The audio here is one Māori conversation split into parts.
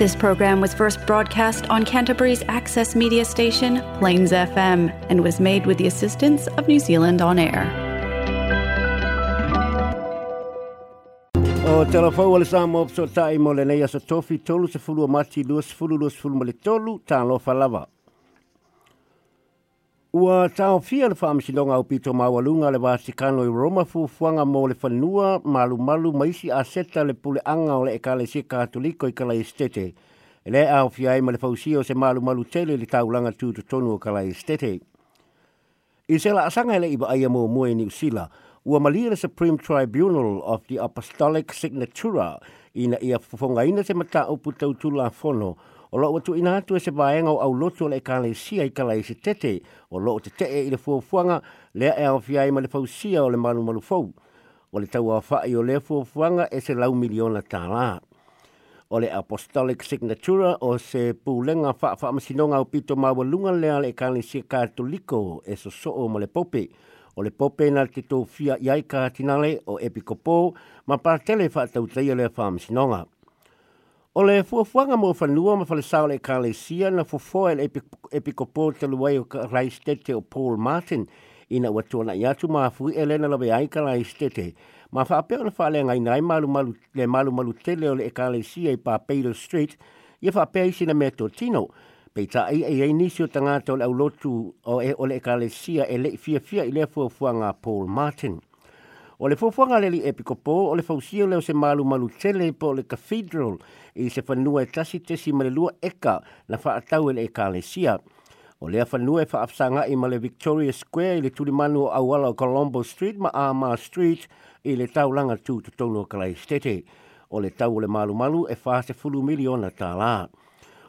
This program was first broadcast on Canterbury's access media station, Plains FM, and was made with the assistance of New Zealand On Air. O te alafau ale sa mō pso tai mo le nei asa tofi tolu se fulu o mati lua se fulu lua se fulu ma le tolu, tā lofa lava. Ua tau fia le whaamishinonga o pito mawalunga le vatikano i Roma fu fuanga mo le whanua malu malu maisi a seta le pule anga o le ekale se katoliko i kala estete. E le au fia ma le fausio se malu malu tele le taulanga langa tūtu tonu o kala estete. I se la asanga le iba aia mo mue ni usila, ua malia le Supreme Tribunal of the Apostolic Signatura ina ia fufonga ina se mata upu tau tula fono O loo watu ina atu e se vaenga o au loto le ekalesia i kala i se tete o loo te tee i le fuafuanga lea e awhia i ma le fausia o le malu malu fau. O le tau awhai o le fuafuanga e se lau miliona tālaa o le apostolic signatura o se pūlenga whaamasinonga o pito mawalunga lea le kanisia katoliko e so soo ma le pope. O le pope na te tō fia iai ka tinale o epikopo ma pātele whaatau teia le whaamasinonga. O le fuafuanga mo whanua ma whale saole e ka le sia na fuafoa e le epikopo te luai o rai stete o Paul Martin ina wa tuana i atu ma fui e lena lawe ai ka rai Ma whaapeo na whaale ngai nai malu malu le malu malu tele o le e ka le sia i pa Peter Street i a whaapea i sina meto tino. Pei ta ai ai ai nisio tangata o le au lotu o e o le e ka le sia e le fia fia i le fuafuanga Paul Martin. O le fofuanga le li epikopo, o le fausio leo se malu malu tele po le cathedral i se fanua e tasi tesi ma le lua eka na whaatau e le sia. O lea whanua e whaafsanga i ma le Victoria Square i le tulimanu awala o Colombo Street ma Ama Street i le tau langa tū to tono o Kalaistete. O le tau o le malu malu e wha se fulu miliona tā lā.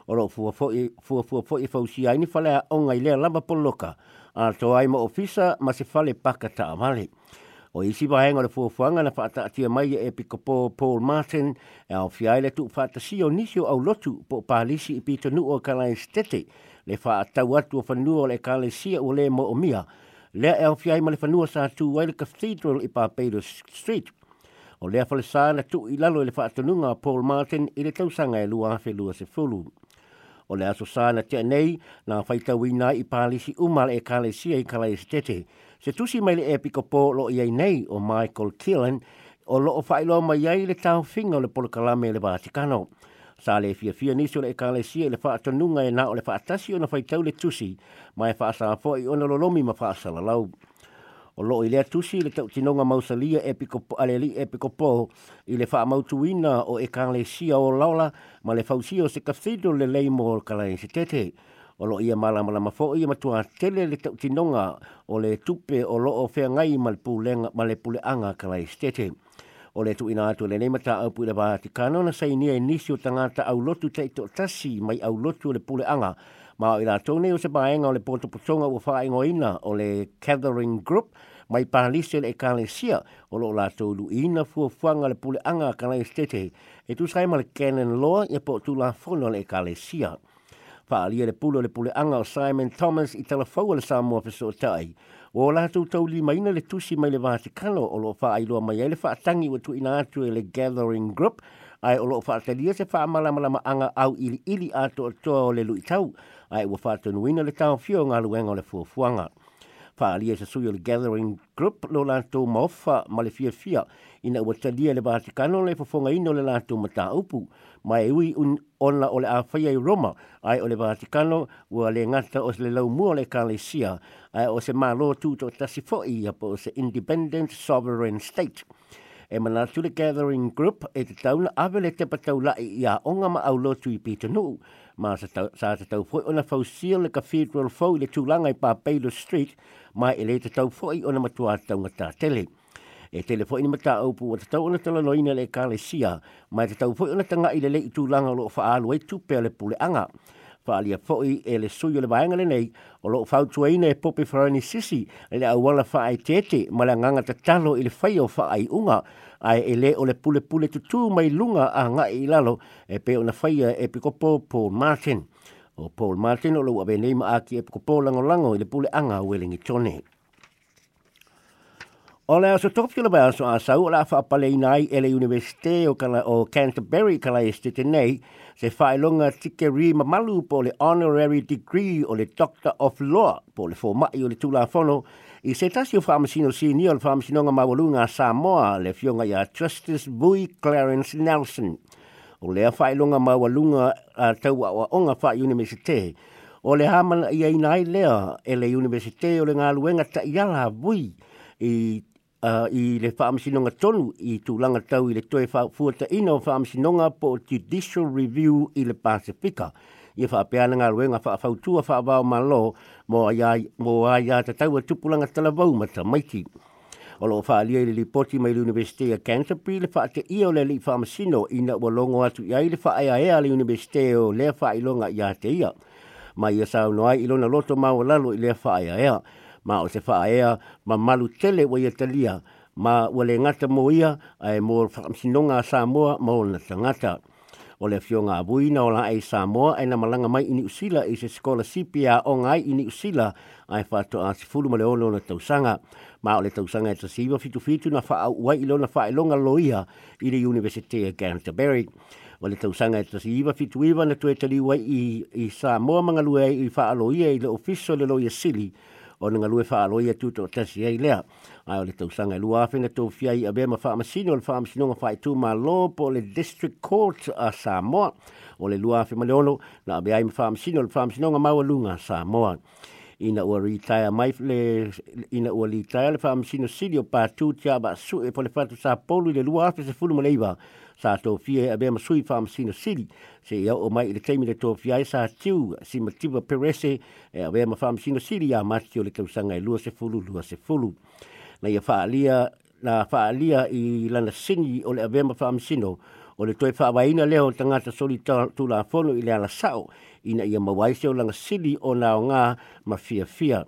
O lo fua fua fua i fausia i ni whalea onga i lea lama poloka a toa ai ma ofisa ma se whale paka ta amale o isi wa hanga le fuafuanga na whaata atia mai e piko po Paul Martin e au fiai le tuk whaata si o nisio au lotu po pahalisi i pito nu o kalai stete le whaata watu o whanua o le kalai sia o le mo o mia le e au fiai ma le whanua sa tu wai le cathedral i Papeiro Street o le a whale sa tuk i lalo le whaata nunga Paul Martin i le tausanga e lua hafe lua se fulu o le aso sa na tia nei na whaita wina i pālisi umal e kāle si e kāle e stete. Se tusi mai le epiko pō lo iei nei o Michael Killen o lo o whailoa mai iei le tau finga o le polakalame le Vatikano. Sa le fia fia nisi o le kāle si e le whaatanunga e na o le whaatasi o na whaitau le tusi mai e whaasa a fo i ona lo lomi ma whaasa la lau o loo i lea tusi le tau tinonga mausalia epikopo, aleli epikopo i le wha mautuina o e le sia o laula ma le fausio se kathido le leimo o kalai se tete. O loo ia mala mala mafo ia matua tele le tau tinonga o le tupe o loo fea ngai ma le pulenga anga le puleanga se tete. O le tu ina atu le neimata au pui le vaati kanona sa inia inisio e tangata au lotu te ito tasi mai au lotu le puleanga. anga Ma i la tone o se baenga o le poto potonga o wha ingoina o le Gathering Group mai pahalise le ekalesia o lo la lu ina fua fuanga le pule anga kana estete e tu sai mal Canon Law e po tu la fono le sia. whaalia le pulo le pule anga o Simon Thomas i telefau le Samoa Peso Tai. O la tau tau li maina le tusi mai le Vatikano o lo wha ailoa mai ele whaatangi wa tu ina atu e le Gathering Group ai o lo whaatalia se wha malama anga au ili ili ato atoa o le tau. ai ua whātun wina le tāo fio ngā luenga le fuafuanga. Whālie se sui o le gathering group lo lanto maofa ma le fia fia ina ua talia le Vatikano le fafonga ino le lanto mata upu ma e ui un ona o le awhaia i Roma ai o le Vatikano ua le ngata o se le lau mua le Kalesia ai o se mālo tūto tasifoi apo o se independent sovereign state e manatu le gathering group e te tauna awe le te patau lai i a onga ma au lotu i pitanu. Ma sa te tau foi ona fau seal le cathedral fau le tūlanga i pa Baylor Street, ma e le te tau foi ona matua tau ngata tele. E tele foi ni mata au pu te tau ona tala noina le kalesia, ma e te tau foi ona tanga i le le i tūlanga lo faa alu e tupea le pule anga. whaalia fo'i e le sui o le vaenga nei o loo fautuaina e pope farani sisi e le auala whaai tete ma le nganga tatalo i le whai o whaai unga ai e le o le pule pule tutu mai lunga a ngai i lalo e peo na whaia e pikopo Paul Martin. O Paul Martin o lo abe nei ma aki e pikopo lango lango i le pule anga o elengi O lea so tōpio la mea so a sau la nai ele universite o, kala, o Canterbury kala este nei, se whaelonga tike ri mamalu po le honorary degree o le Doctor of Law po le fōmai o le tūlāwhono i se tasi o whamasino sini o le mawalunga Samoa le fionga ia Justice Bui Clarence Nelson. O lea whaelonga mawalunga a tau a onga wha universite o le hamana i lea ele universite o le ngā luenga ta bui i uh, i le whaamisinonga tonu i tūlanga tau i le toe whaafuata ina o whaamisinonga po o Judicial Review i le Pasifika. Ia whaapeana ngā ruenga whaafautua whaavao malo mō ai mō ai a te taua tupulanga talavau mata maiti. O loo whaalia i le lipoti mai le Universite a Canterbury le whaate ia o le li whaamasino ina ua longo atu i ai le whaaea le Universite o lea whaailonga i a te ia. Mai ia sau noai ilona loto mau lalo i le whaaea. ma o te whaea ma malu tele o Italia ma ua le ngata mo ia ai mo whakamsinonga a Samoa ma o na tangata. O le fio ngā bui na o la ai Samoa ai na malanga mai ini usila i se skola CPR o ngai ini usila ai whato a si fulu ma le ono na tausanga. Ma o le tausanga e tasiwa fitu fitu na wha au wai ilo na wha ilonga loia i le University of Canterbury. O le tausanga e tasiwa fitu iwa na tuetali wai i, Samoa mga lue i wha aloia i le ofiso le loia sili. o nga lue wha aloi atu to tasi ei lea. Ai o le sanga lua awhenga tō fia i abe ma wha amasino o le wha amasinonga wha itu ma po le District Court a Samoa o le lua awhenga le ono na abe ai ma wha amasino o le wha amasinonga maua lunga Samoa ina ua retire mai le ina ua retire le wha amasino sili o pātū tia ba su e po le fatu sa polu i le lua awhenga se fulu maleiva sa to fie a be masui farm sina city se ia o mai le taimi le to fie sa tiu si motiva perese e a be ma farm sina city ya mati o le kausanga e lua se fulu lua se fulu na ia fa alia na fa alia i lana sini o le a be sino o le toi whaawaina leo tangata soli tu la fono i le ala sao ina ia mawaise o langa sili o nao ngā fia.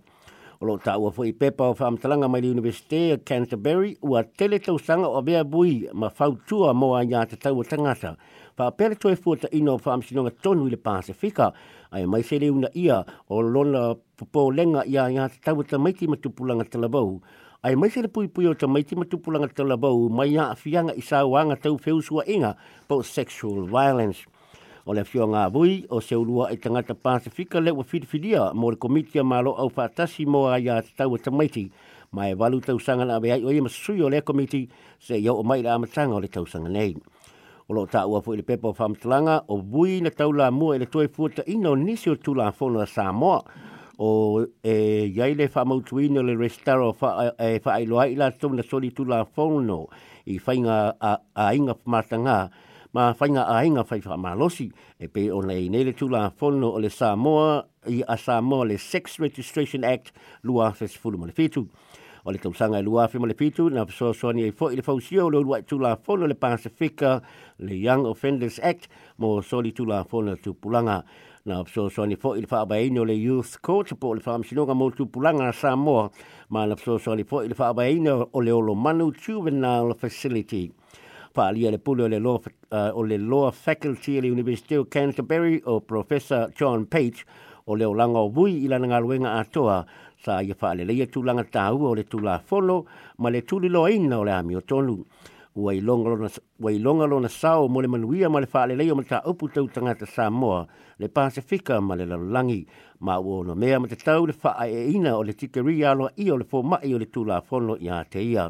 O loo tāua pepa o whaamtalanga mai University of Canterbury ua tele tau sanga o bea bui ma whautua mo a ngā tau o tangata. Wha pere toi fuata ino o whaamtalanga tonu i le Pasifika ai mai se leuna ia o lona popo lenga ia ngā te tau o ta maiti matupulanga talabau. Ai mai se le pui pui o ta maiti matupulanga talabau mai ngā fianga i sāuanga tau feusua inga po sexual violence o le fionga vui o se urua i tangata Pasifika le wa whiriwhiria mo le komitia malo au whaatasi mo a ia te tau tamaiti. Mai e walu tausanga na abeai o ima sui o le komiti se iau o mai le amatanga o le tausanga nei. O lo ta ua fwoi le pepo whamtalanga o vui na tau la mua e le toi fuata ina o nisi o tula fono a Samoa o e yai le fa mautuino le restaro fa e fa i loa ila tona soli tula fono i fainga a, a inga matanga ma whainga ainga whai wha malosi e pe o nei nei tula fono o Samoa i asamo Samoa le Sex Registration Act lua fes fulu mo le fitu. O le tausanga i lua Fi mo le fitu na so soani e fo i le fausio lo tula fono le Pasifika le Young Offenders Act mo soli tula whono tupulanga na so so ni fo il fa ba le youth court po le fam mo tu pulanga sa mo ma na so so ni fo il o le manu juvenile facility whaalia le pule le, lo uh, o le Law Faculty e le University of Canterbury o Professor John Page o le olanga o i ila na ngaluenga atoa sa ia whaaleleia tūlanga tau o le tūla folo ma le tūli loa o le ami o tonu. Ua ilonga lona sao mo le manuia ma le fa whaaleleia o mata upu tau tangata Samoa le Pasifika ma le langi ma o ono mea ma te tau le fa e ina o le tikeri lo i o le fōmai o le tūla folo ia teia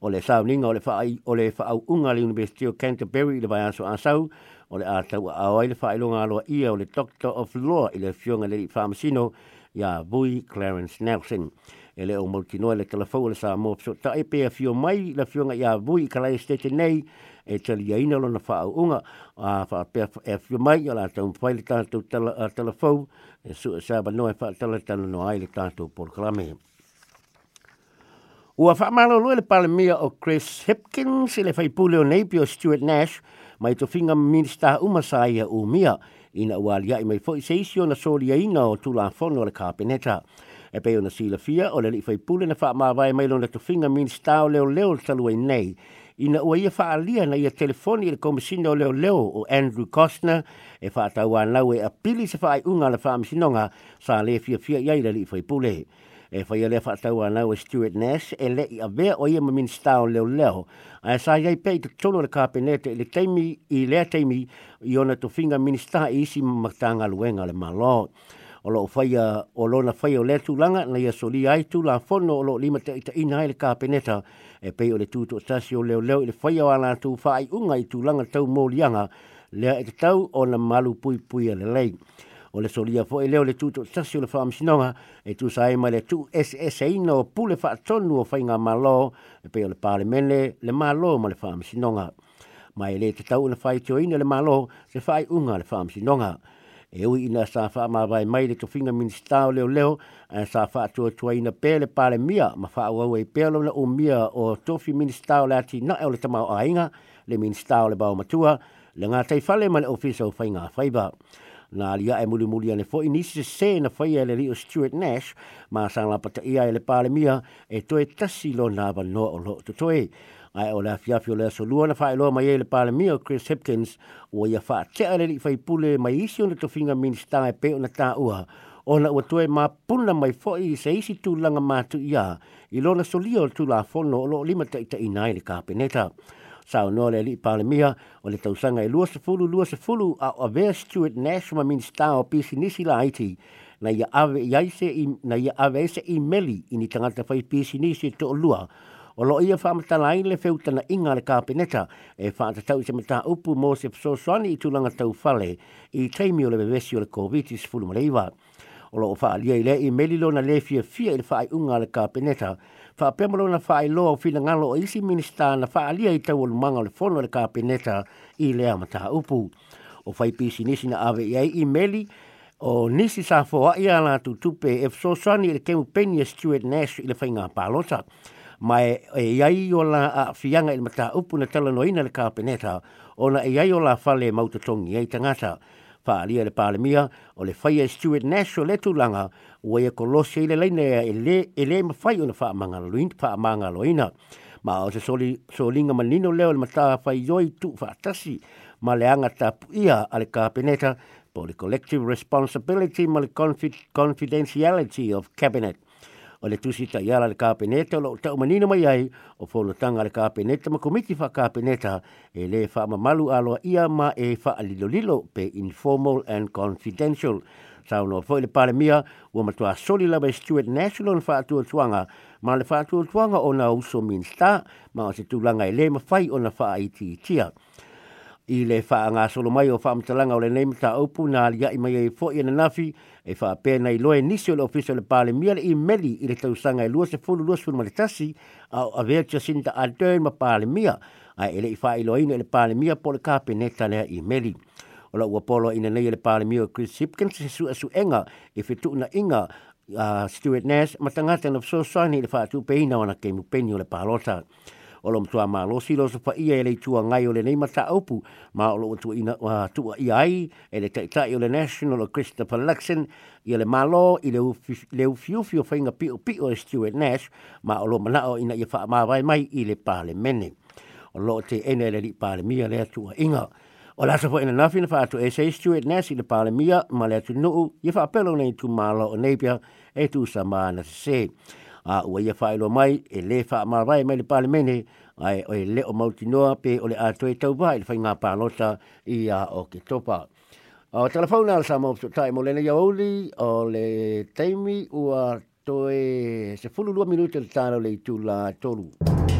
o le sauninga o le fa o le fa unga le University of Canterbury le vai aso asau o le atau a o le fa i longa lo ia o le Doctor of Law i le fionga le farmacino ya Bui Clarence Nelson e le o multi noa le telefau le sa mo so ta e pe a fio mai la fionga ya Bui ka lai stete nei e tali ya ina lo na fa unga a fa pe e fio mai o la ta un fai le tatu telefau e su e sa ba noa e tala tala noa i le tatu por klamehe Ua whaamalolo le Palamia o Chris Hipkins i le whaipule o Napier Stuart Nash mai to finga minista umasai a umia ina ualia i mai fwoi seisio na soria ina o tula fono le kapeneta. E peo na sila fia o le li whaipule na whaamawai mai lona to finga minsta o leo leo talua nei ina ua ia whaalia na ia telefoni i le komisina o leo leo o Andrew Costner e whaatau anau e apili se whaai unga le whaamisinonga sa le fia fia iai le li whaipule. e fai ele fa tau ana o e Stuart Nash e le a ve o ia min stau le leo a sa ia pe to tolo le kapenete le taimi i le taimi i ona to finga minsta i si matanga luenga le malo o lo fai o lo na fai o le tu langa na ia soli ai tu la fono o lo lima te ita ina ele kapeneta e pe o le tu to tasi o leo leo i le fai o ana tu fai unga i tu langa tau molianga le e tau o na malu pui pui a le lei o le solia fo e leo le tuto sasi o le wha amsinonga e tu sa ema le tu SSA no pule wha tonu o whainga malo e pe o le pale mene le malo ma le wha amsinonga. Mai le te tau na whai teo ina le malo se fai unga le wha amsinonga. E ui ina sa fa ma vai mai le to whinga minista o leo leo e sa fa atua tua ina pe le pale mia ma wha au e pe o le umia o tofi minista o le ati na e o le tamau a le minista o le bau matua le ngā teifale ma le ofisa o whainga whaiba na alia e muli muli ane fo inisi se se na fai ele rio Stuart Nash ma sa la pata ia ele pale mia e toe tasi lo na ava noa o lo to toe ai o la fia fio la so luana fai lo mai ele pale mia Chris Hipkins o ia fa te ale li fai pule mai isi ona to finga minista e pe ona ta ua ona ua toe ma puna mai fo i se isi tu langa matu ia i lona solio tu la fono o lo lima ta ita inai le kapeneta sa o nore li pale miha o le tausanga e lua fulu, lua fulu a o avea Stuart National Minister o pisi nisi la Haiti na ia ave iaise i, na ia ave ese i meli i ni tangata fai pisi nisi e to o lua o lo ia whaamata lai le feutana inga le kāpeneta e whaata tau i se mata upu mō se i tūlanga tau fale i teimi o le bevesi o le COVID-19 fulu mareiwa. O lo o wha alia i le i meli lona le fia fia i le whaai unga le kāpeneta fa pemolo na fa ilo fi na ngalo isi minista na fa ali ai tau le manga le fono le kapeneta i le amata upu o fai pisi nisi na ave i ai imeli o nisi sa fo a ia la tu tupe e fso sani le kemu peni e Stuart Nash i le fai ngā palota ma e iai o la a fianga i le mata upu na tala noina le kapineta o na e iai o la fale mautatongi e i tangata paalia le palemia o le faia Stuart Nash o le tūlanga ua ia kolose i le laina e le, e le mawhai o na Ma o se soli, solinga manino leo le mataa whai yoi tu whaatasi ma le tapu ia ale kāpeneta po le collective responsibility ma le confidentiality of cabinet. o le tusi ta iala le kapeneta o lo tau mai ai o folo tanga le kapeneta ma komiti fa kapeneta e le fa mamalu aloa ia ma e fa alilolilo pe informal and confidential. Sao no foi le pare mia ua matua soli lava e Stuart National na faatua tuanga ma le faatua tuanga o na uso minsta ma o se tulanga e le mawhai o na faa iti itia i le fa nga solo mai o fa mtalanga o le nei mta opu na alia i mai e fo i na nafi e fa i loe nisi o le ofiso le pale mia i meli i le tausanga e lua se fulu lua fulu maletasi a o avea cha sinta a tern ma pale mia a e i fa i loe ino e le pale mia po le kape neta lea e i meli o la ua polo ina nei e le pale mia o Chris Hipkins se su asu enga e fitu na inga uh, Stuart Nash matangata na fso sani le fa atu peina wana ke mupeni o le palota o lo mtua ma lo si lo sa ia e tua ngai ole nei mata opu ma o lo tua ina wa tua ia ai e le taita national o Christopher Luxon i le malo i le fiu fio whainga pio pio e Stuart Nash ma o lo mana o ina i wha ma vai mai ile le pale mene o lo te ene le li pale mia le tua inga o la sa po ina nafi na fatu e se Stuart Nash i le pale mia ma le tu nuu i wha apelo nei tu malo o nei pia e tu sa ma na se a ua ia whaelo mai e le wha amarai mai le pale mene ai o e le o mauti noa pe o le a toi tau vai le whaingā pālota i a o ke topa. O telefona al sa mawpso tae mo lena iauli o le teimi ua toe se fulu lua minuta le tāna le i la tolu.